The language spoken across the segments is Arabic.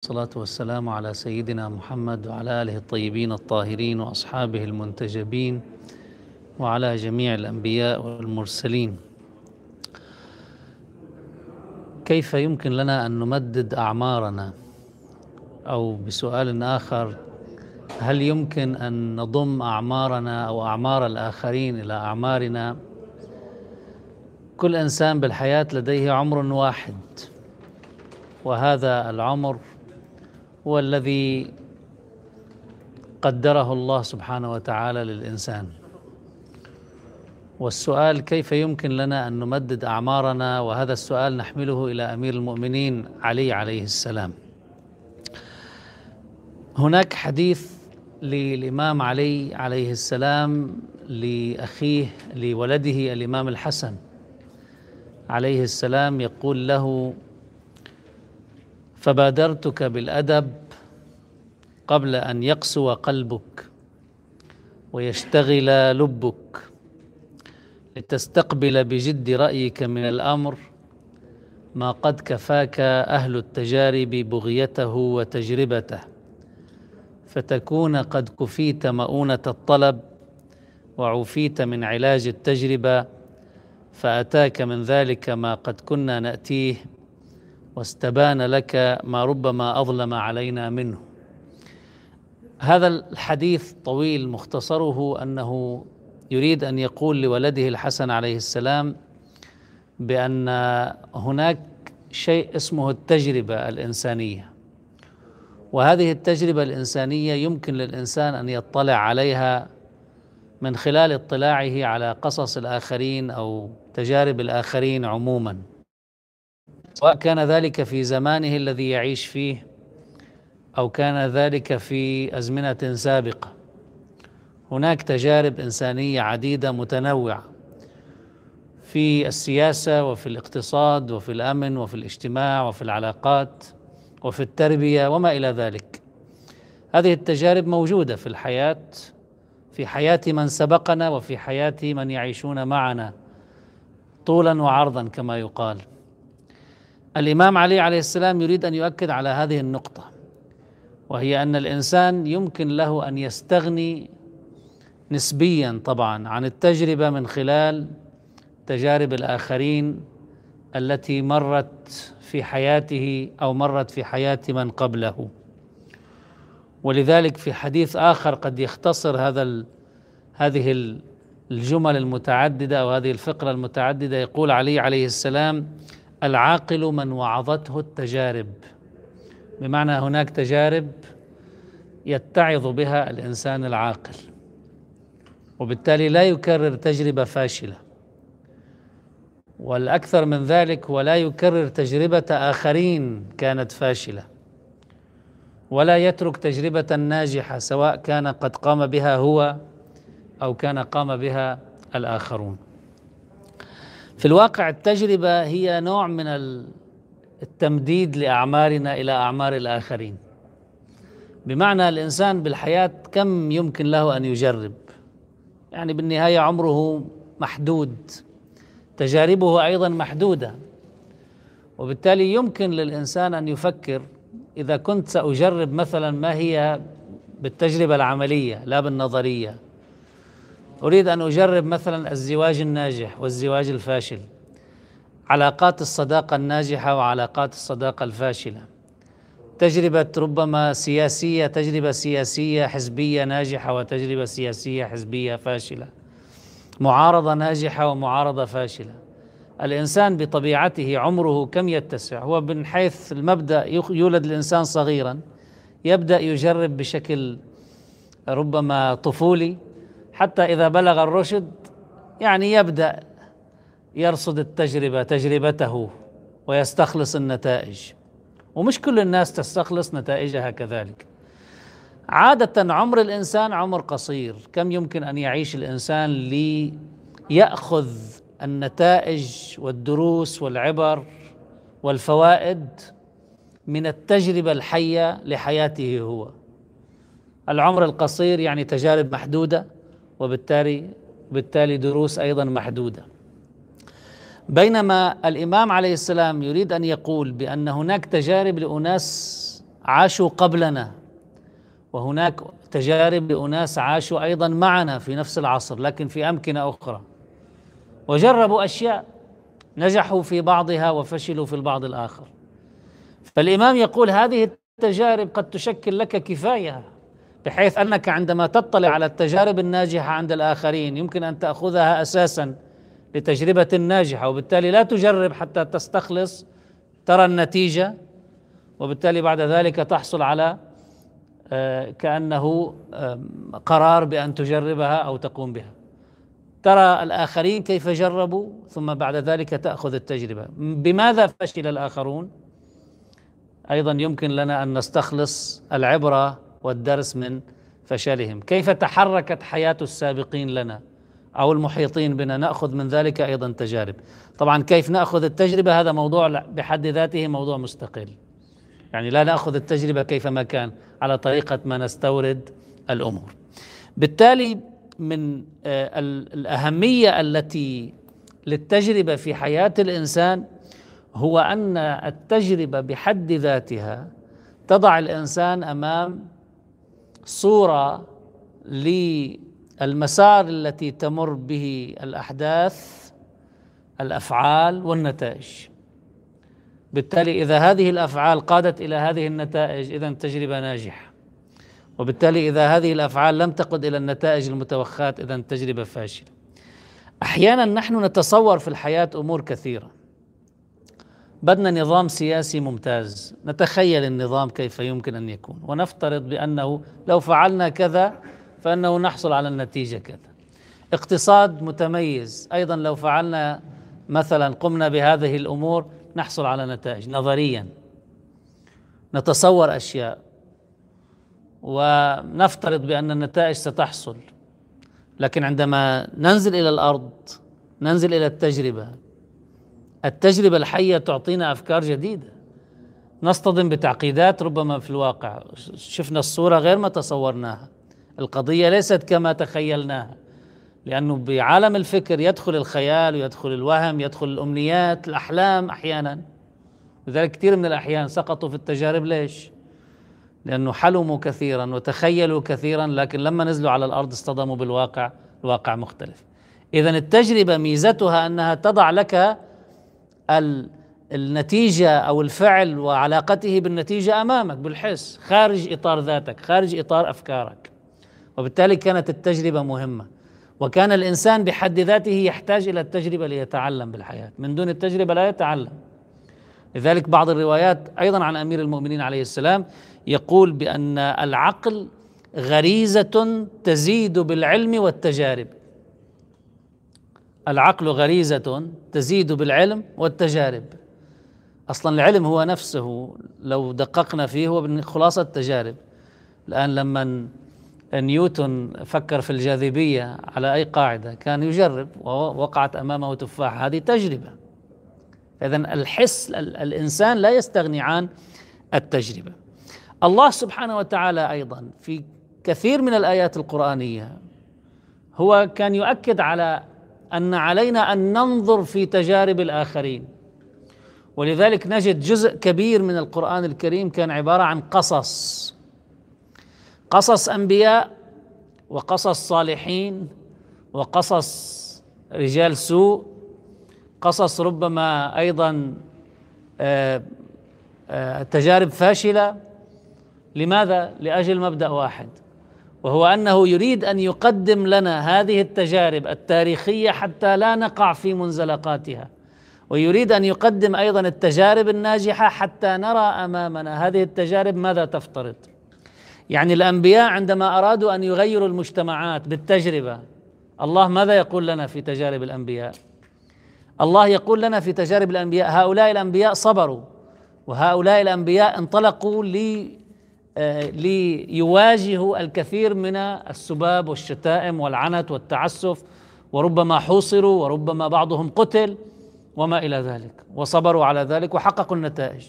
والصلاة والسلام على سيدنا محمد وعلى آله الطيبين الطاهرين وأصحابه المنتجبين وعلى جميع الأنبياء والمرسلين. كيف يمكن لنا أن نمدد أعمارنا؟ أو بسؤال آخر هل يمكن أن نضم أعمارنا أو أعمار الآخرين إلى أعمارنا؟ كل إنسان بالحياة لديه عمر واحد وهذا العمر هو الذي قدره الله سبحانه وتعالى للإنسان. والسؤال كيف يمكن لنا أن نمدد أعمارنا؟ وهذا السؤال نحمله إلى أمير المؤمنين علي عليه السلام. هناك حديث للإمام علي عليه السلام لأخيه لولده الإمام الحسن عليه السلام يقول له فبادرتك بالأدب قبل أن يقسو قلبك ويشتغل لبك لتستقبل بجد رأيك من الأمر ما قد كفاك أهل التجارب بغيته وتجربته فتكون قد كفيت مؤونة الطلب وعفيت من علاج التجربة فأتاك من ذلك ما قد كنا نأتيه واستبان لك ما ربما أظلم علينا منه. هذا الحديث طويل مختصره أنه يريد أن يقول لولده الحسن عليه السلام بأن هناك شيء اسمه التجربة الإنسانية. وهذه التجربة الإنسانية يمكن للإنسان أن يطلع عليها من خلال اطلاعه على قصص الآخرين أو تجارب الآخرين عموما. سواء كان ذلك في زمانه الذي يعيش فيه أو كان ذلك في أزمنة سابقة. هناك تجارب إنسانية عديدة متنوعة في السياسة وفي الاقتصاد وفي الأمن وفي الاجتماع وفي العلاقات وفي التربية وما إلى ذلك. هذه التجارب موجودة في الحياة في حياة من سبقنا وفي حياة من يعيشون معنا طولا وعرضا كما يقال. الإمام علي عليه السلام يريد أن يؤكد على هذه النقطة وهي أن الإنسان يمكن له أن يستغني نسبيا طبعا عن التجربة من خلال تجارب الآخرين التي مرت في حياته أو مرت في حياة من قبله. ولذلك في حديث آخر قد يختصر هذا هذه الجمل المتعددة أو هذه الفقرة المتعددة يقول علي عليه السلام العاقل من وعظته التجارب. بمعنى هناك تجارب يتعظ بها الإنسان العاقل وبالتالي لا يكرر تجربة فاشلة. والأكثر من ذلك ولا يكرر تجربة آخرين كانت فاشلة ولا يترك تجربة ناجحة سواء كان قد قام بها هو أو كان قام بها الآخرون. في الواقع التجربة هي نوع من التمديد لأعمارنا إلى أعمار الآخرين. بمعنى الإنسان بالحياة كم يمكن له أن يجرب؟ يعني بالنهاية عمره محدود تجاربه أيضا محدودة وبالتالي يمكن للإنسان أن يفكر إذا كنت سأجرب مثلا ما هي بالتجربة العملية لا بالنظرية. أريد أن أجرب مثلا الزواج الناجح والزواج الفاشل علاقات الصداقة الناجحة وعلاقات الصداقة الفاشلة. تجربة ربما سياسية تجربة سياسية حزبية ناجحة وتجربة سياسية حزبية فاشلة. معارضة ناجحة ومعارضة فاشلة. الإنسان بطبيعته عمره كم يتسع؟ هو من حيث المبدأ يولد الإنسان صغيرا يبدأ يجرب بشكل ربما طفولي حتى إذا بلغ الرشد يعني يبدأ يرصد التجربة تجربته ويستخلص النتائج. ومش كل الناس تستخلص نتائجها كذلك. عادة عمر الإنسان عمر قصير. كم يمكن أن يعيش الإنسان ليأخذ النتائج والدروس والعبر والفوائد من التجربة الحية لحياته هو؟ العمر القصير يعني تجارب محدودة وبالتالي بالتالي دروس أيضا محدودة. بينما الإمام عليه السلام يريد أن يقول بأن هناك تجارب لأناس عاشوا قبلنا وهناك تجارب لأناس عاشوا أيضا معنا في نفس العصر لكن في أمكنة أخرى. وجربوا أشياء نجحوا في بعضها وفشلوا في البعض الآخر. فالإمام يقول هذه التجارب قد تشكل لك كفاية. بحيث أنك عندما تطلع على التجارب الناجحة عند الآخرين يمكن أن تأخذها أساسا لتجربة ناجحة وبالتالي لا تجرب حتى تستخلص ترى النتيجة وبالتالي بعد ذلك تحصل على آه، كأنه قرار بأن تجربها أو تقوم بها. ترى الآخرين كيف جربوا ثم بعد ذلك تأخذ التجربة. بماذا فشل الآخرون؟ أيضا يمكن لنا أن نستخلص العبرة والدرس من فشلهم. كيف تحركت حياة السابقين لنا أو المحيطين بنا؟ نأخذ من ذلك أيضا تجارب. طبعا كيف نأخذ التجربة؟ هذا موضوع بحد ذاته موضوع مستقل. يعني لا نأخذ التجربة كيفما كان على طريقة ما نستورد الأمور. بالتالي من آه، الأهمية التي للتجربة في حياة الإنسان هو أن التجربة بحد ذاتها تضع الإنسان أمام صورة للمسار التي تمر به الأحداث الأفعال والنتائج. بالتالي إذا هذه الأفعال قادت إلى هذه النتائج إذا تجربة ناجحة. وبالتالي إذا هذه الأفعال لم تقد إلى النتائج المتوخاة إذا تجربة فاشلة. أحيانا نحن نتصور في الحياة أمور كثيرة. بدنا نظام سياسي ممتاز. نتخيل النظام كيف يمكن أن يكون. ونفترض بأنه لو فعلنا كذا فإنه نحصل على النتيجة كذا. اقتصاد متميز. أيضا لو فعلنا مثلا قمنا بهذه الأمور نحصل على نتائج نظريا. نتصور أشياء. ونفترض بأن النتائج ستحصل. لكن عندما ننزل إلى الأرض ننزل إلى التجربة التجربة الحية تعطينا أفكار جديدة. نصطدم بتعقيدات ربما في الواقع. شفنا الصورة غير ما تصورناها. القضية ليست كما تخيلناها لأنه بعالم الفكر يدخل الخيال ويدخل الوهم يدخل الأمنيات الأحلام أحيانا. لذلك كثير من الأحيان سقطوا في التجارب. ليش؟ لأنه حلموا كثيرا وتخيلوا كثيرا لكن لما نزلوا على الأرض اصطدموا بالواقع. الواقع مختلف. إذا التجربة ميزتها أنها تضع لك النتيجة أو الفعل وعلاقته بالنتيجة أمامك بالحس خارج إطار ذاتك خارج إطار أفكارك. وبالتالي كانت التجربة مهمة. وكان الإنسان بحد ذاته يحتاج إلى التجربة ليتعلم بالحياة. من دون التجربة لا يتعلم. لذلك بعض الروايات أيضا عن أمير المؤمنين عليه السلام يقول بأن العقل غريزة تزيد بالعلم والتجارب. العقل غريزة تزيد بالعلم والتجارب. أصلا العلم هو نفسه لو دققنا فيه هو خلاصة التجارب. الآن لما نيوتن فكر في الجاذبية على أي قاعدة كان يجرب ووقعت أمامه تفاحة هذه تجربة. إذا الحس الإنسان لا يستغني عن التجربة. الله سبحانه وتعالى أيضا في كثير من الآيات القرآنية هو كان يؤكد على أن علينا أن ننظر في تجارب الآخرين. ولذلك نجد جزء كبير من القرآن الكريم كان عبارة عن قصص. قصص أنبياء وقصص صالحين وقصص رجال سوء. قصص ربما أيضا آه، آه، تجارب فاشلة. لماذا؟ لأجل مبدأ واحد. وهو أنه يريد أن يقدم لنا هذه التجارب التاريخية حتى لا نقع في منزلقاتها. ويريد أن يقدم أيضا التجارب الناجحة حتى نرى أمامنا. هذه التجارب ماذا تفترض؟ يعني الأنبياء عندما أرادوا أن يغيروا المجتمعات بالتجربة الله ماذا يقول لنا في تجارب الأنبياء؟ الله يقول لنا في تجارب الأنبياء هؤلاء الأنبياء صبروا وهؤلاء الأنبياء انطلقوا لي ليواجهوا الكثير من السباب والشتائم والعنت والتعسف وربما حوصروا وربما بعضهم قتل وما إلى ذلك. وصبروا على ذلك وحققوا النتائج.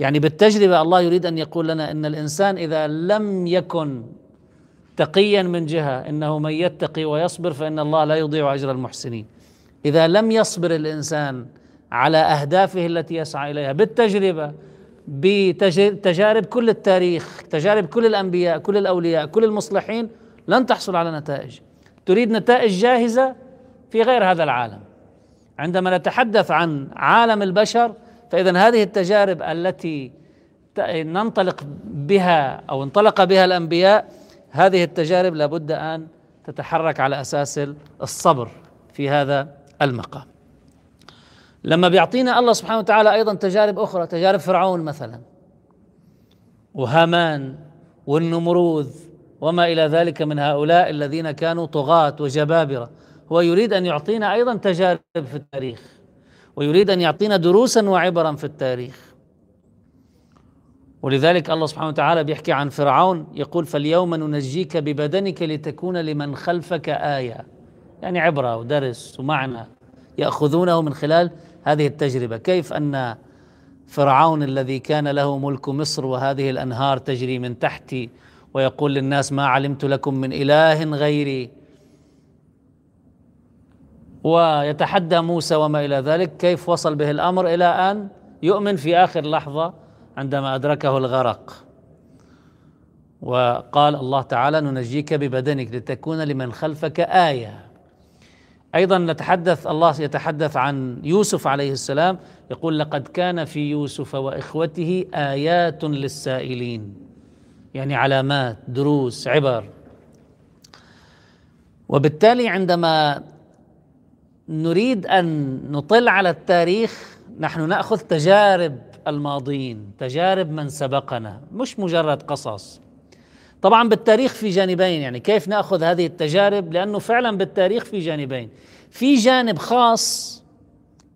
يعني بالتجربة الله يريد أن يقول لنا إن الإنسان إذا لم يكن تقيا من جهة إنه من يتقي ويصبر فإن الله لا يضيع أجر المحسنين. إذا لم يصبر الإنسان على أهدافه التي يسعى إليها بالتجربة بتجارب كل التاريخ تجارب كل الأنبياء كل الأولياء كل المصلحين لن تحصل على نتائج. تريد نتائج جاهزة في غير هذا العالم. عندما نتحدث عن عالم البشر فإذا هذه التجارب التي ننطلق بها أو انطلق بها الأنبياء هذه التجارب لابد أن تتحرك على أساس الصبر في هذا المقام. لما بيعطينا الله سبحانه وتعالى أيضا تجارب أخرى تجارب فرعون مثلا وهامان والنمروذ وما إلى ذلك من هؤلاء الذين كانوا طغاة وجبابرة. هو يريد أن يعطينا أيضا تجارب في التاريخ ويريد أن يعطينا دروسا وعبرا في التاريخ. ولذلك الله سبحانه وتعالى بيحكي عن فرعون يقول فاليوم ننجيك ببدنك لتكون لمن خلفك آية. يعني عبرة ودرس ومعنى يأخذونه من خلال هذه التجربة. كيف أن فرعون الذي كان له ملك مصر وهذه الأنهار تجري من تحتي ويقول للناس ما علمت لكم من إله غيري؟ ويتحدى موسى وما إلى ذلك. كيف وصل به الأمر إلى أن يؤمن في آخر لحظة عندما أدركه الغرق؟ وقال الله تعالى ننجيك ببدنك لتكون لمن خلفك آية. أيضا نتحدث الله يتحدث عن يوسف عليه السلام يقول لقد كان في يوسف وإخوته آيات للسائلين يعني علامات دروس عبر. وبالتالي عندما نريد أن نطل على التاريخ نحن نأخذ تجارب الماضين تجارب من سبقنا مش مجرد قصص. طبعا بالتاريخ في جانبين يعني كيف نأخذ هذه التجارب؟ لأنه فعلا بالتاريخ في جانبين. في جانب خاص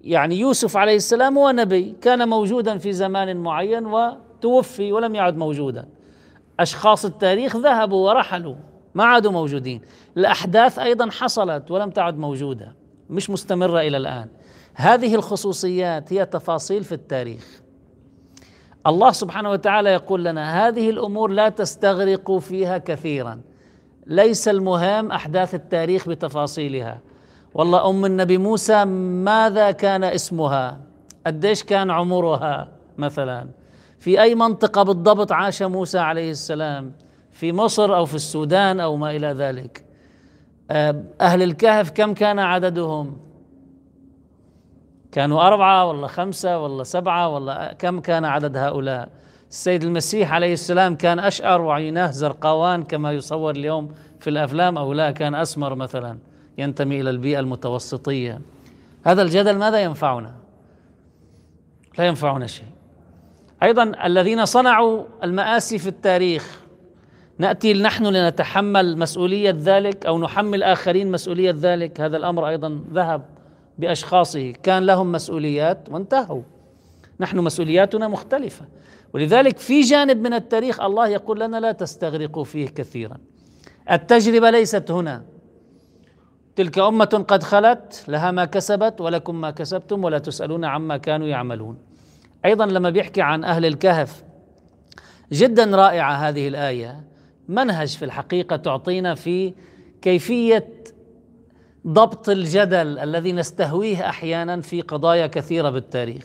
يعني يوسف عليه السلام هو نبي كان موجودا في زمان معين وتوفي ولم يعد موجودا. أشخاص التاريخ ذهبوا ورحلوا ما عادوا موجودين. الأحداث أيضا حصلت ولم تعد موجودة مش مستمرة إلى الآن. هذه الخصوصيات هي تفاصيل في التاريخ. الله سبحانه وتعالى يقول لنا هذه الأمور لا تستغرقوا فيها كثيرا. ليس المهم أحداث التاريخ بتفاصيلها. والله أم النبي موسى ماذا كان اسمها؟ قديش كان عمرها مثلا؟ في أي منطقة بالضبط عاش موسى عليه السلام؟ في مصر أو في السودان أو ما إلى ذلك؟ آه، أهل الكهف كم كان عددهم؟ كانوا أربعة ولا خمسة ولا سبعة ولا كم كان عدد هؤلاء؟ السيد المسيح عليه السلام كان أشعر وعيناه زرقاوان كما يصور اليوم في الأفلام أو لا كان أسمر مثلا ينتمي إلى البيئة المتوسطية. هذا الجدل ماذا ينفعنا؟ لا ينفعنا شيء. أيضا الذين صنعوا المآسي في التاريخ نأتي نحن لنتحمل مسؤولية ذلك أو نحمل آخرين مسؤولية ذلك. هذا الأمر أيضا ذهب بأشخاصه كان لهم مسؤوليات وانتهوا. نحن مسؤولياتنا مختلفة. ولذلك في جانب من التاريخ الله يقول لنا لا تستغرقوا فيه كثيرا. التجربة ليست هنا. تلك أمة قد خلت لها ما كسبت ولكم ما كسبتم ولا تسألون عما كانوا يعملون. أيضا لما بيحكي عن أهل الكهف جدا رائعة هذه الآية. منهج في الحقيقة تعطينا في كيفية ضبط الجدل الذي نستهويه أحيانا في قضايا كثيرة بالتاريخ.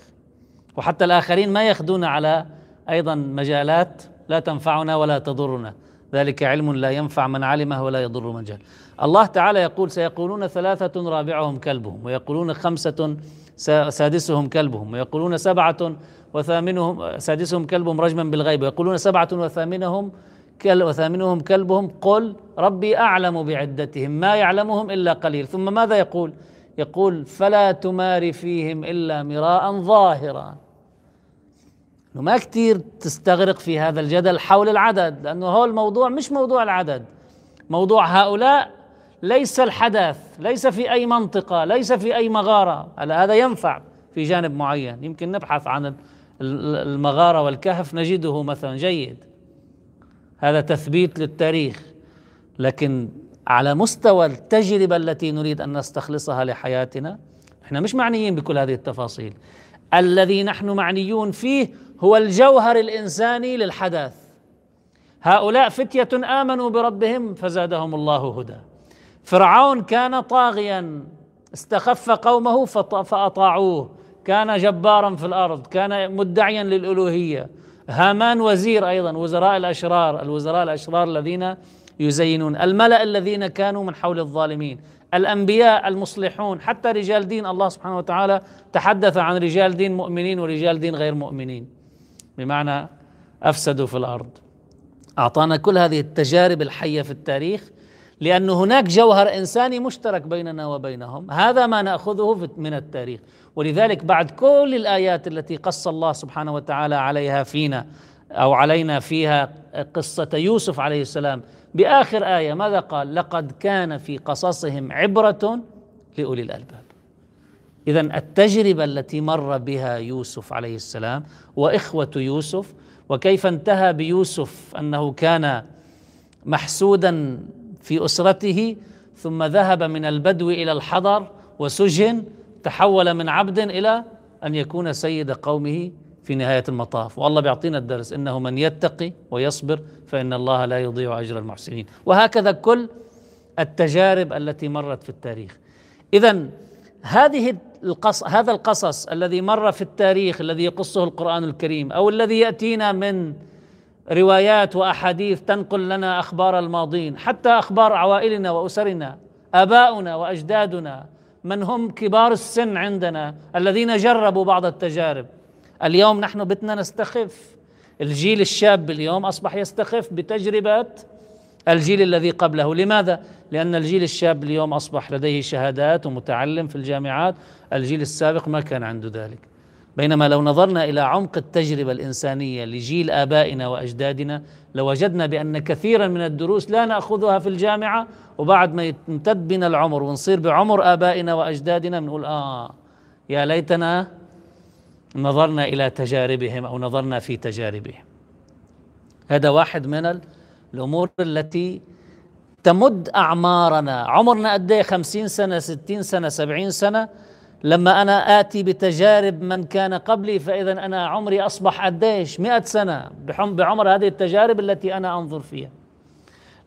وحتى الآخرين ما ياخذون على أيضا مجالات لا تنفعنا ولا تضرنا. ذلك علم لا ينفع من علمه ولا يضر من جهل الله تعالى يقول سيقولون ثلاثة رابعهم كلبهم ويقولون خمسة سادسهم كلبهم ويقولون سبعة وثامنهم سادسهم كلبهم رجما بالغيب ويقولون سبعة وثامنهم وثامنهم كلبهم قل ربي أعلم بعدتهم ما يعلمهم إلا قليل. ثم ماذا يقول؟ يقول فلا تمار فيهم إلا مراء ظاهرا. ما كثير تستغرق في هذا الجدل حول العدد لأنه هو الموضوع مش موضوع العدد. موضوع هؤلاء ليس الحدث ليس في أي منطقة ليس في أي مغارة. هذا ينفع في جانب معين؟ يمكن نبحث عن المغارة والكهف نجده مثلا جيد. هذا تثبيت للتاريخ لكن على مستوى التجربة التي نريد أن نستخلصها لحياتنا إحنا مش معنيين بكل هذه التفاصيل. الذي نحن معنيون فيه هو الجوهر الإنساني للحدث هؤلاء فتية آمنوا بربهم فزادهم الله هدى. فرعون كان طاغيا استخف قومه فأطاعوه. كان جبارا في الأرض كان مدعيا للألوهية. هامان وزير أيضا وزراء الأشرار الوزراء الأشرار الذين يزينون الملأ الذين كانوا من حول الظالمين الأنبياء المصلحون حتى رجال دين الله سبحانه وتعالى تحدث عن رجال دين مؤمنين ورجال دين غير مؤمنين. بمعنى أفسدوا في الأرض. أعطانا كل هذه التجارب الحية في التاريخ لأن هناك جوهر إنساني مشترك بيننا وبينهم. هذا ما نأخذه من التاريخ. ولذلك بعد كل الآيات التي قص الله سبحانه وتعالى عليها فينا أو علينا فيها قصة يوسف عليه السلام بآخر آية ماذا قال؟ لقد كان في قصصهم عبرة لأولي الألباب. إذا التجربة التي مر بها يوسف عليه السلام وإخوة يوسف وكيف انتهى بيوسف أنه كان محسودا في أسرته ثم ذهب من البدو إلى الحضر وسجن تحول من عبد إلى أن يكون سيد قومه في نهاية المطاف. والله بيعطينا الدرس إنه من يتقي ويصبر فإن الله لا يضيع أجر المحسنين. وهكذا كل التجارب التي مرت في التاريخ. اذا هذه القص هذا القصص الذي مر في التاريخ الذي يقصه القرآن الكريم أو الذي يأتينا من روايات وأحاديث تنقل لنا أخبار الماضين حتى أخبار عوائلنا وأسرنا آباؤنا وأجدادنا من هم كبار السن عندنا الذين جربوا بعض التجارب. اليوم نحن بدنا نستخف. الجيل الشاب اليوم أصبح يستخف بتجربه الجيل الذي قبله. لماذا؟ لأن الجيل الشاب اليوم أصبح لديه شهادات ومتعلم في الجامعات. الجيل السابق ما كان عنده ذلك. بينما لو نظرنا إلى عمق التجربة الإنسانية لجيل آبائنا وأجدادنا لوجدنا بأن كثيرا من الدروس لا نأخذها في الجامعة وبعد ما يمتد بنا العمر ونصير بعمر آبائنا وأجدادنا بنقول آه يا ليتنا نظرنا إلى تجاربهم أو نظرنا في تجاربهم. هذا واحد من الأمور التي تمد أعمارنا. عمرنا قد إيه؟ 50 سنة 60 سنة 70 سنة. لما أنا آتي بتجارب من كان قبلي فإذا أنا عمري أصبح قديش؟ مئة سنة بعمر هذه التجارب التي أنا أنظر فيها.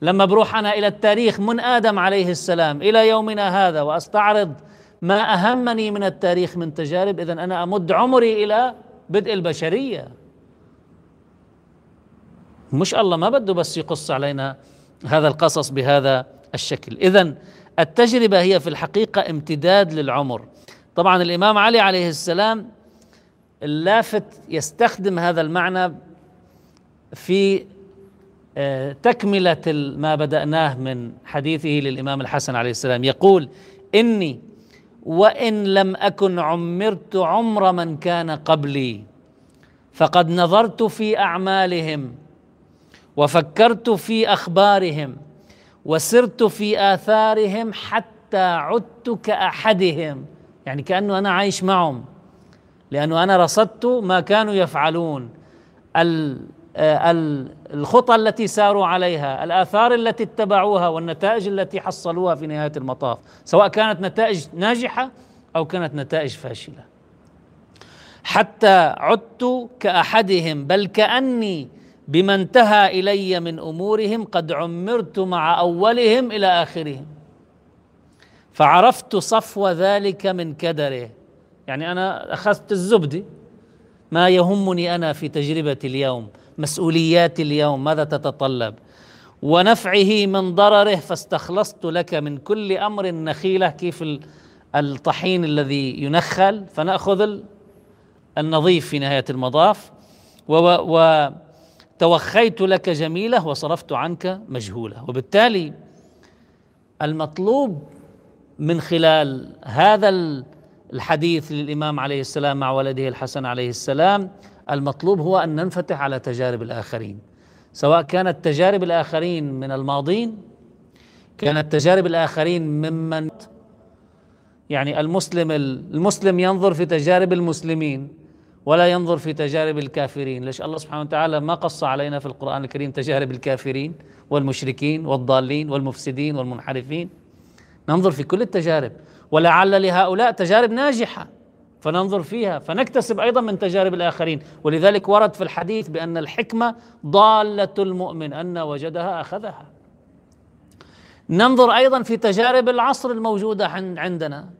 لما بروح أنا إلى التاريخ من آدم عليه السلام إلى يومنا هذا وأستعرض ما أهمني من التاريخ من تجارب إذا أنا أمد عمري إلى بدء البشرية. مش الله ما بده بس يقص علينا هذا القصص بهذا الشكل. إذا التجربة هي في الحقيقة امتداد للعمر. طبعا الإمام علي عليه السلام اللافت يستخدم هذا المعنى في آه، تكملة ما بدأناه من حديثه للإمام الحسن عليه السلام. يقول إني وإن لم أكن عمرت عمر من كان قبلي فقد نظرت في أعمالهم وفكرت في أخبارهم وسرت في آثارهم حتى عدت كأحدهم يعني كأنه أنا عايش معهم لأنه أنا رصدت ما كانوا يفعلون. آه، الخطى التي ساروا عليها الآثار التي اتبعوها والنتائج التي حصلوها في نهاية المطاف سواء كانت نتائج ناجحة أو كانت نتائج فاشلة. حتى عدت كأحدهم بل كأني بما انتهى إلي من أمورهم قد عمرت مع أولهم إلى آخرهم. فعرفت صفو ذلك من كدره. يعني أنا أخذت الزبده ما يهمني أنا في تجربتي اليوم مسؤوليات اليوم ماذا تتطلب؟ ونفعه من ضرره فاستخلصت لك من كل أمر نخيله كيف الطحين الذي ينخل. فنأخذ النظيف في نهاية المضاف وتوخيت لك جميلة وصرفت عنك مجهولة. وبالتالي المطلوب من خلال هذا الحديث للإمام عليه السلام مع ولده الحسن عليه السلام المطلوب هو أن ننفتح على تجارب الآخرين. سواء كانت تجارب الآخرين من الماضين كانت تجارب الآخرين ممن يعني المسلم المسلم ينظر في تجارب المسلمين ولا ينظر في تجارب الكافرين. ليش الله سبحانه وتعالى ما قص علينا في القرآن الكريم تجارب الكافرين والمشركين والضالين والمفسدين والمنحرفين؟ ننظر في كل التجارب. ولعل لهؤلاء تجارب ناجحة فننظر فيها فنكتسب أيضا من تجارب الآخرين. ولذلك ورد في الحديث بأن الحكمة ضالة المؤمن أن وجدها أخذها. ننظر أيضا في تجارب العصر الموجودة عندنا.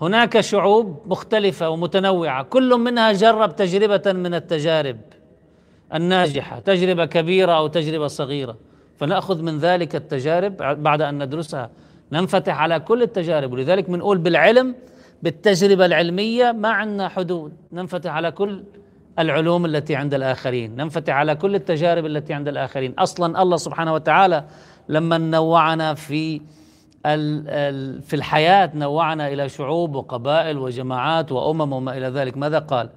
هناك شعوب مختلفة ومتنوعة كل منها جرب تجربة من التجارب الناجحة تجربة كبيرة أو تجربة صغيرة. فنأخذ من ذلك التجارب بعد أن ندرسها. ننفتح على كل التجارب ولذلك بنقول بالعلم بالتجربة العلمية ما عندنا حدود. ننفتح على كل العلوم التي عند الآخرين ننفتح على كل التجارب التي عند الآخرين. أصلا الله سبحانه وتعالى لما نوعنا في في الحياة نوعنا إلى شعوب وقبائل وجماعات وأمم وما إلى ذلك. ماذا قال؟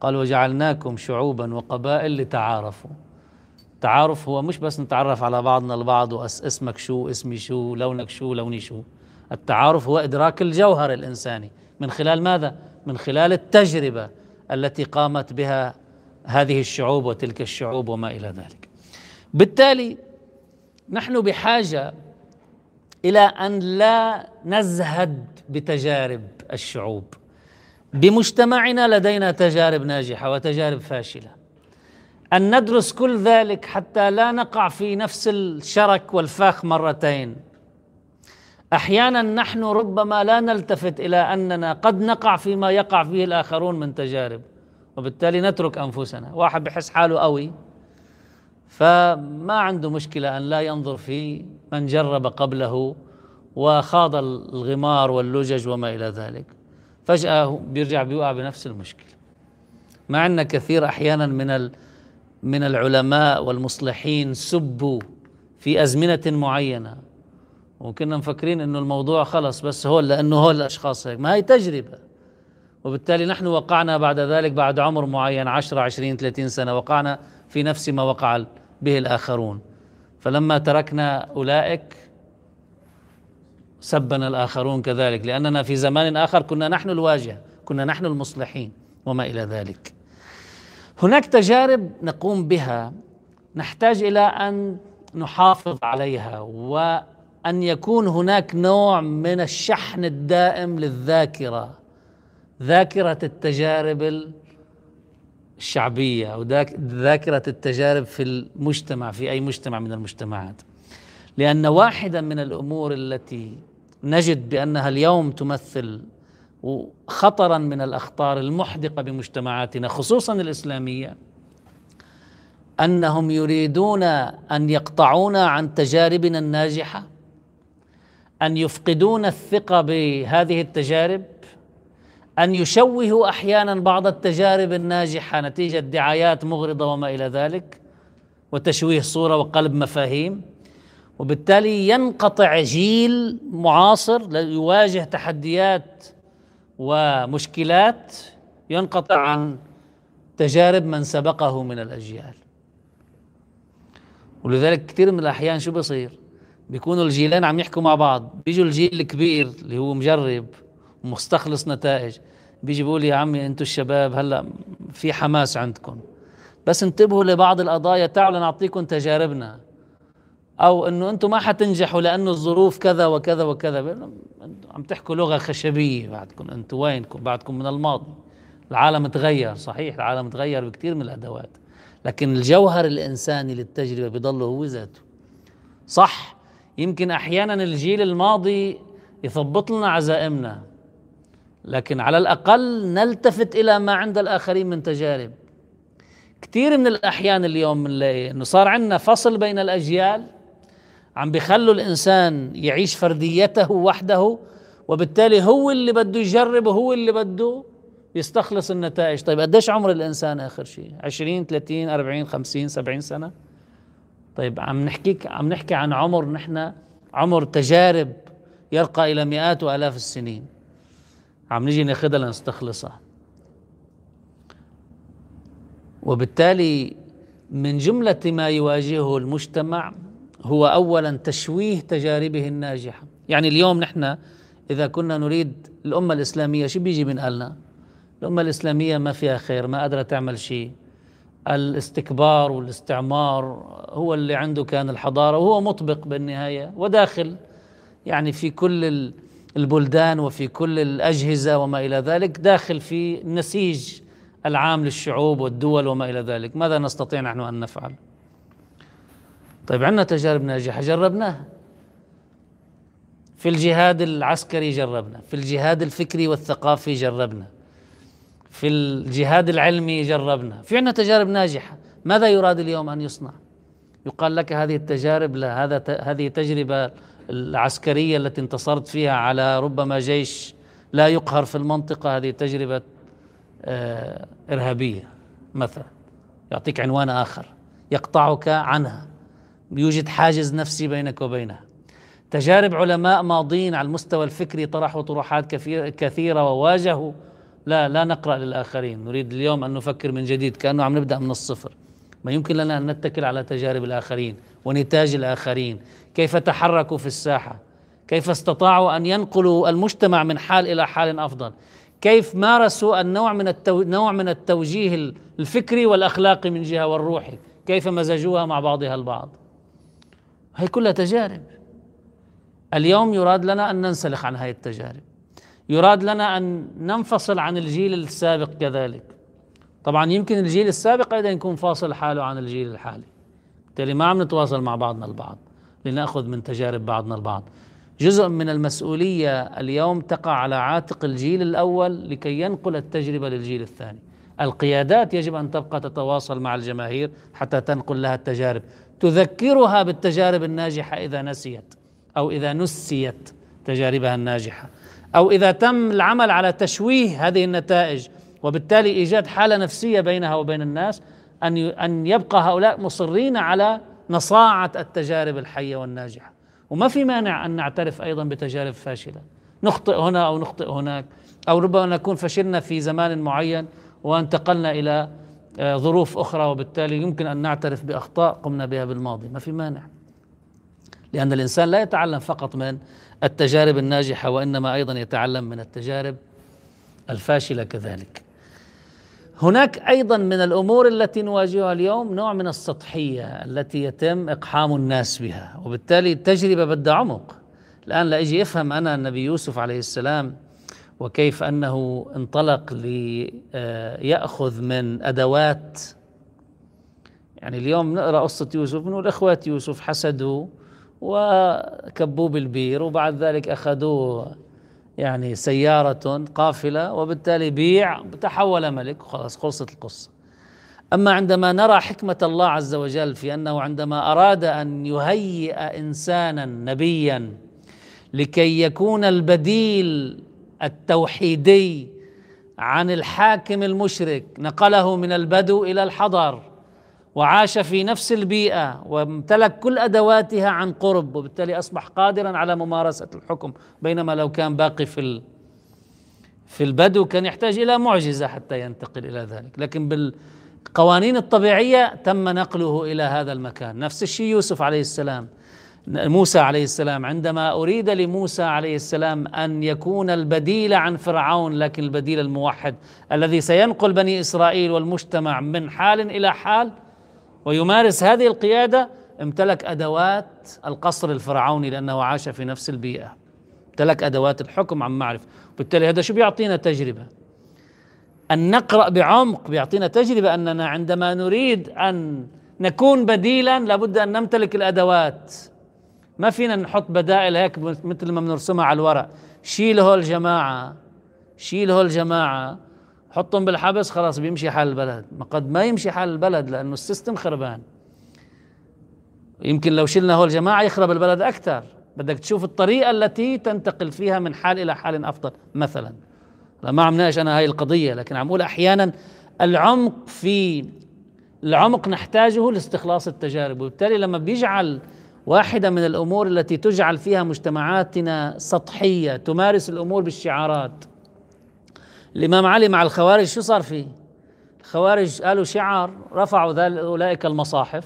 قال وجعلناكم شعوبا وقبائل لتعارفوا. التعارف هو مش بس نتعرف على بعضنا البعض واسمك شو اسمي شو لونك شو لوني شو. التعارف هو إدراك الجوهر الإنساني. من خلال ماذا؟ من خلال التجربة التي قامت بها هذه الشعوب وتلك الشعوب وما إلى ذلك. بالتالي نحن بحاجة إلى أن لا نزهد بتجارب الشعوب. بمجتمعنا لدينا تجارب ناجحة وتجارب فاشلة. أن ندرس كل ذلك حتى لا نقع في نفس الشرك والفاخ مرتين. أحيانا نحن ربما لا نلتفت إلى أننا قد نقع فيما يقع فيه الآخرون من تجارب وبالتالي نترك أنفسنا. واحد بحس حاله قوي فما عنده مشكلة أن لا ينظر في من جرب قبله وخاض الغمار واللجج وما إلى ذلك. فجأة بيرجع بيوقع بنفس المشكلة. مع عندنا كثير أحيانا من من العلماء والمصلحين سبوا في أزمنة معينة. وكنا مفكرين إنه الموضوع خلص بس هو لأنه هو الأشخاص هيك. ما هي تجربة. وبالتالي نحن وقعنا بعد ذلك بعد عمر معين 10 20 30 سنة وقعنا في نفس ما وقع به الآخرون. فلما تركنا أولئك سبنا الآخرون كذلك. لأننا في زمان آخر كنا نحن الواجهه كنا نحن المصلحين وما إلى ذلك. هناك تجارب نقوم بها. نحتاج إلى أن نحافظ عليها و ان يكون هناك نوع من الشحن الدائم للذاكرة ذاكرة التجارب الشعبية أو ذاكرة التجارب في المجتمع في أي مجتمع من المجتمعات. لأن واحدا من الأمور التي نجد بأنها اليوم تمثل خطرا من الأخطار المحدقة بمجتمعاتنا خصوصا الإسلامية أنهم يريدون أن يقطعونا عن تجاربنا الناجحة أن يفقدون الثقة بهذه التجارب أن يشوهوا أحيانا بعض التجارب الناجحة نتيجة دعايات مغرضة وما إلى ذلك وتشويه صورة وقلب مفاهيم وبالتالي ينقطع جيل معاصر يواجه تحديات ومشكلات ينقطع عن تجارب من سبقه من الأجيال. ولذلك كثير من الأحيان شو بصير؟ بيكونوا الجيلين عم يحكوا مع بعض. بيجوا الجيل الكبير اللي هو مجرب ومستخلص نتائج بيجي بيقول يا عمي أنتم الشباب هلأ في حماس عندكم. بس انتبهوا لبعض القضايا تعالوا نعطيكم تجاربنا. أو إنه أنتم ما حتنجحوا لأنه الظروف كذا وكذا وكذا. عم تحكوا لغة خشبية بعدكم. أنتم وينكم بعدكم من الماضي. العالم تغير صحيح العالم تغير بكثير من الأدوات. لكن الجوهر الإنساني للتجربة بضل هو ذاته. صح يمكن أحيانا الجيل الماضي يثبط لنا عزائمنا لكن على الأقل نلتفت إلى ما عند الآخرين من تجارب. كثير من الأحيان اليوم بنلاقي إنه صار عندنا فصل بين الأجيال عم بيخلوا الإنسان يعيش فرديته وحده وبالتالي هو اللي بده يجرب وهو اللي بده يستخلص النتائج. طيب قديش عمر الإنسان آخر شيء 20 30 40 50 70 سنة؟ طيب عم نحكيك عم نحكي عن عمر نحن عمر تجارب يرقى إلى مئات وآلاف السنين. عم نجي ناخذها لنستخلصها. وبالتالي من جملة ما يواجهه المجتمع هو أولا تشويه تجاربه الناجحة. يعني اليوم نحن إذا كنا نريد الأمة الإسلامية شو بيجي من قالنا الأمة الإسلامية ما فيها خير ما قادرة تعمل شيء. الاستكبار والاستعمار هو اللي عنده كان الحضارة وهو مطبق بالنهاية وداخل. يعني في كل البلدان وفي كل الأجهزة وما إلى ذلك داخل في النسيج العام للشعوب والدول وما إلى ذلك. ماذا نستطيع نحن أن نفعل؟ طيب عندنا تجارب ناجحة جربناها. في الجهاد العسكري جربنا في الجهاد الفكري والثقافي جربنا في الجهاد العلمي جربنا. في عندنا تجارب ناجحة. ماذا يراد اليوم أن يصنع؟ يقال لك هذه التجارب لا هذا هذه تجربة العسكرية التي انتصرت فيها على ربما جيش لا يقهر في المنطقة هذه تجربة آه، إرهابية مثلا. يعطيك عنوان آخر. يقطعك عنها. يوجد حاجز نفسي بينك وبينها. تجارب علماء ماضين على المستوى الفكري طرحوا طروحات كثيرة وواجهوا. لا لا نقرأ للآخرين. نريد اليوم أن نفكر من جديد كأنه عم نبدأ من الصفر. ما يمكن لنا أن نتكل على تجارب الآخرين ونتاج الآخرين. كيف تحركوا في الساحة؟ كيف استطاعوا أن ينقلوا المجتمع من حال إلى حال أفضل؟ كيف مارسوا النوع من التو... نوع من التوجيه الفكري والأخلاقي من جهة والروحي؟ كيف مزجوها مع بعضها البعض؟ هي كلها تجارب. اليوم يراد لنا أن ننسلخ عن هذه التجارب. يراد لنا أن ننفصل عن الجيل السابق كذلك. طبعا يمكن الجيل السابق أيضا يكون فاصل حاله عن الجيل الحالي. بالتالي ما عم نتواصل مع بعضنا البعض. لنأخذ من تجارب بعضنا البعض. جزء من المسؤولية اليوم تقع على عاتق الجيل الأول لكي ينقل التجربة للجيل الثاني. القيادات يجب أن تبقى تتواصل مع الجماهير حتى تنقل لها التجارب. تذكرها بالتجارب الناجحة إذا نسيت أو إذا نسيت تجاربها الناجحة. أو إذا تم العمل على تشويه هذه النتائج وبالتالي إيجاد حالة نفسية بينها وبين الناس أن أن يبقى هؤلاء مصرين على نصاعة التجارب الحية والناجحة. وما في مانع أن نعترف أيضا بتجارب فاشلة. نخطئ هنا أو نخطئ هناك أو ربما نكون فشلنا في زمان معين وانتقلنا آه، ظروف أخرى وبالتالي يمكن أن نعترف بأخطاء قمنا بها بالماضي. ما في مانع. لأن الإنسان لا يتعلم فقط من التجارب الناجحة وإنما أيضا يتعلم من التجارب الفاشلة كذلك. هناك أيضا من الأمور التي نواجهها اليوم نوع من السطحية التي يتم إقحام الناس بها وبالتالي التجربه بدها عمق. الآن لا أجي افهم أنا النبي يوسف عليه السلام وكيف أنه انطلق ليأخذ من أدوات يعني اليوم نقرأ قصة يوسف انه الاخوات يوسف حسدوا وكبوه بالبير وبعد ذلك أخذوه يعني سيارة قافلة وبالتالي بيع تحول ملك وخلاص خلصت القصة. أما عندما نرى حكمة الله عز وجل في أنه عندما أراد أن يهيئ إنسانا نبيا لكي يكون البديل التوحيدي عن الحاكم المشرك. نقله من البدو إلى الحضر وعاش في نفس البيئة وامتلك كل أدواتها عن قرب وبالتالي أصبح قادرا على ممارسة الحكم بينما لو كان باقي في في البدو كان يحتاج إلى معجزة حتى ينتقل إلى ذلك. لكن بالقوانين الطبيعية تم نقله إلى هذا المكان. نفس الشيء يوسف عليه السلام. موسى عليه السلام. عندما أريد لموسى عليه السلام أن يكون البديل عن فرعون لكن البديل الموحد الذي سينقل بني إسرائيل والمجتمع من حال إلى حال ويمارس هذه القيادة امتلك أدوات القصر الفرعوني لأنه عاش في نفس البيئة. امتلك أدوات الحكم عن معرفة. وبالتالي هذا شو بيعطينا تجربة؟ أن نقرأ بعمق بيعطينا تجربة أننا عندما نريد أن نكون بديلا لابد أن نمتلك الأدوات. ما فينا نحط بدائل هيك مثل ما بنرسمها على الورق. شيل هول الجماعه شيل هول الجماعه حطهم بالحبس خلاص بيمشي حال البلد. ما قد ما يمشي حال البلد لأنه السيستم خربان. يمكن لو شلنا هول الجماعه يخرب البلد أكثر بدك تشوف الطريقة التي تنتقل فيها من حال إلى حال أفضل مثلا. لا ما عم ناقش أنا هاي القضية لكن عم أقول أحيانا العمق في العمق نحتاجه لاستخلاص التجارب. وبالتالي لما بيجعل واحدة من الأمور التي تجعل فيها مجتمعاتنا سطحية تمارس الأمور بالشعارات. الإمام علي مع الخوارج شو صار فيه؟ الخوارج قالوا شعار رفعوا أولئك المصاحف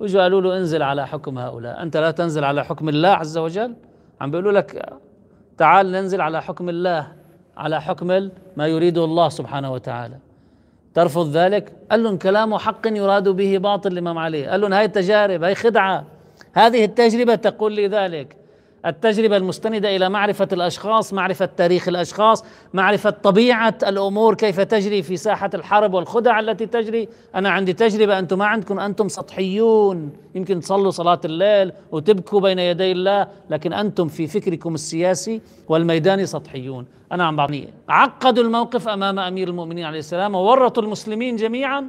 وجوا قالوا له انزل على حكم هؤلاء. أنت لا تنزل على حكم الله عز وجل؟ عم بيقولوا لك تعال ننزل على حكم الله على حكم ما يريده الله سبحانه وتعالى. ترفض ذلك؟ قال لهم كلام حق يراد به باطل الإمام علي. قال لهم هاي تجارب هاي خدعة. هذه التجربة تقول لي ذلك. التجربة المستندة إلى معرفة الأشخاص معرفة تاريخ الأشخاص معرفة طبيعة الأمور كيف تجري في ساحة الحرب والخدع التي تجري. أنا عندي تجربة أنتم ما عندكم أنتم سطحيون. يمكن تصلوا صلاة الليل وتبكوا بين يدي الله لكن أنتم في فكركم السياسي والميداني سطحيون. أنا عم بعطني عقدوا الموقف أمام أمير المؤمنين عليه السلام وورطوا المسلمين جميعا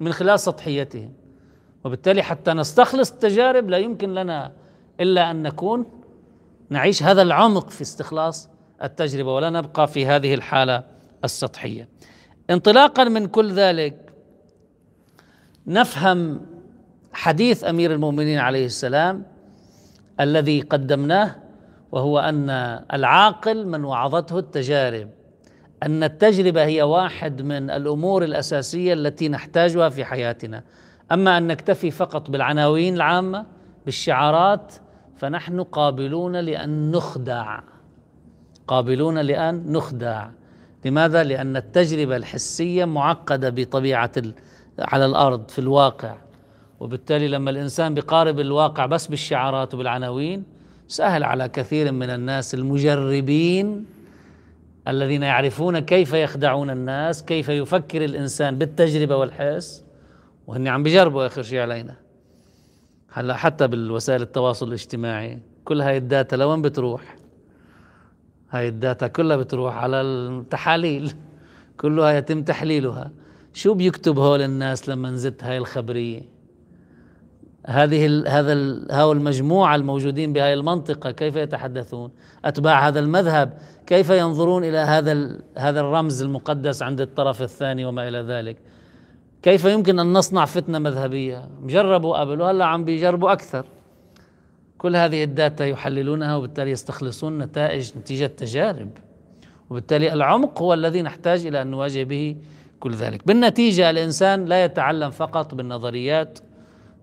من خلال سطحيتهم. وبالتالي حتى نستخلص التجارب لا يمكن لنا إلا أن نكون نعيش هذا العمق في استخلاص التجربة ولا نبقى في هذه الحالة السطحية. انطلاقا من كل ذلك نفهم حديث أمير المؤمنين عليه السلام الذي قدمناه وهو أن العاقل من وعظته التجارب أن التجربة هي واحد من الأمور الأساسية التي نحتاجها في حياتنا. أما أن نكتفي فقط بالعناوين العامة بالشعارات فنحن قابلون لأن نخدع. قابلون لأن نخدع. لماذا؟ لأن التجربة الحسية معقدة بطبيعة على الأرض في الواقع. وبالتالي لما الإنسان بيقارب الواقع بس بالشعارات وبالعناوين سهل على كثير من الناس المجربين الذين يعرفون كيف يخدعون الناس كيف يفكر الإنسان بالتجربة والحس. وهن عم بيجربوا آخر شيء علينا. هلأ حتى بالوسائل التواصل الاجتماعي كل هاي ال data لوين بتروح؟ هاي ال data كلها بتروح على التحاليل. كلها يتم تحليلها. شو بيكتب هول الناس لما نزلت هاي الخبرية؟ هذه ال هذا ال هؤلاء المجموعة الموجودين بهاي المنطقة كيف يتحدثون؟ أتباع هذا المذهب كيف ينظرون إلى هذا هذا الرمز المقدس عند الطرف الثاني وما إلى ذلك؟ كيف يمكن أن نصنع فتنة مذهبية؟ جربوا قبل وهلأ عم بيجربوا أكثر. كل هذه الداتا يحللونها وبالتالي يستخلصون نتائج نتيجة تجارب. وبالتالي العمق هو الذي نحتاج إلى أن نواجه به كل ذلك. بالنتيجة الإنسان لا يتعلم فقط بالنظريات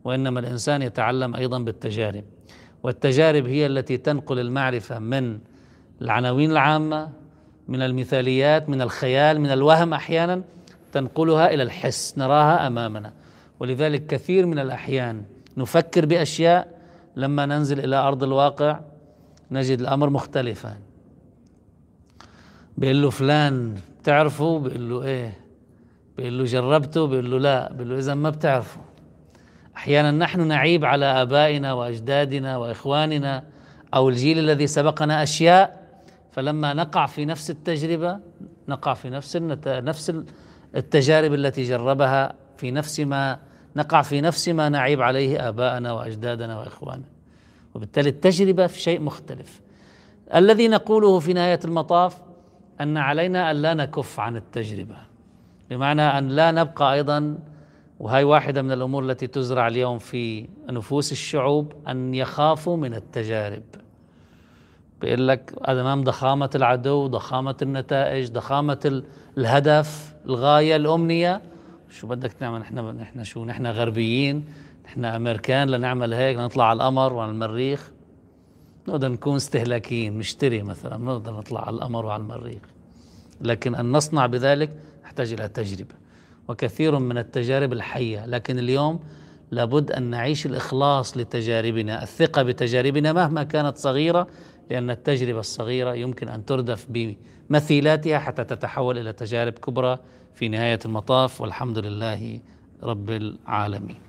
وإنما الإنسان يتعلم أيضا بالتجارب. والتجارب هي التي تنقل المعرفة من العناوين العامة من المثاليات من الخيال من الوهم أحيانا تنقلها إلى الحس نراها أمامنا. ولذلك كثير من الأحيان نفكر بأشياء لما ننزل إلى أرض الواقع نجد الأمر مختلفا. بيقول له فلان بتعرفه؟ بيقول له إيه؟ بيقول له جربته؟ بيقول له لا. بيقول له اذا ما بتعرفه. أحيانا نحن نعيب على آبائنا وأجدادنا وإخواننا أو الجيل الذي سبقنا أشياء فلما نقع في نفس التجربة نقع في نفس النت... نفس التجارب التي جربها في نفس ما نقع في نفس ما نعيب عليه آباءنا وأجدادنا وإخواننا. وبالتالي التجربة في شيء مختلف. الذي نقوله في نهاية المطاف أن علينا أن لا نكف عن التجربة. بمعنى أن لا نبقى أيضا وهي واحدة من الأمور التي تزرع اليوم في نفوس الشعوب أن يخافوا من التجارب. بيقول لك أمام ضخامة العدو ضخامة النتائج ضخامة الهدف الغاية الأمنية. شو بدك تعمل نحن نحن شو؟ نحن غربيين. نحن أمريكان لنعمل هيك لنطلع على القمر وعلى المريخ. نقدر نكون استهلاكيين نشتري مثلا. نقدر نطلع على القمر وعلى المريخ. لكن أن نصنع بذلك نحتاج إلى تجربة. وكثير من التجارب الحية. لكن اليوم لابد أن نعيش الإخلاص لتجاربنا. الثقة بتجاربنا مهما كانت صغيرة لأن التجربة الصغيرة يمكن أن تردف بمثيلاتها حتى تتحول إلى تجارب كبرى في نهاية المطاف والحمد لله رب العالمين.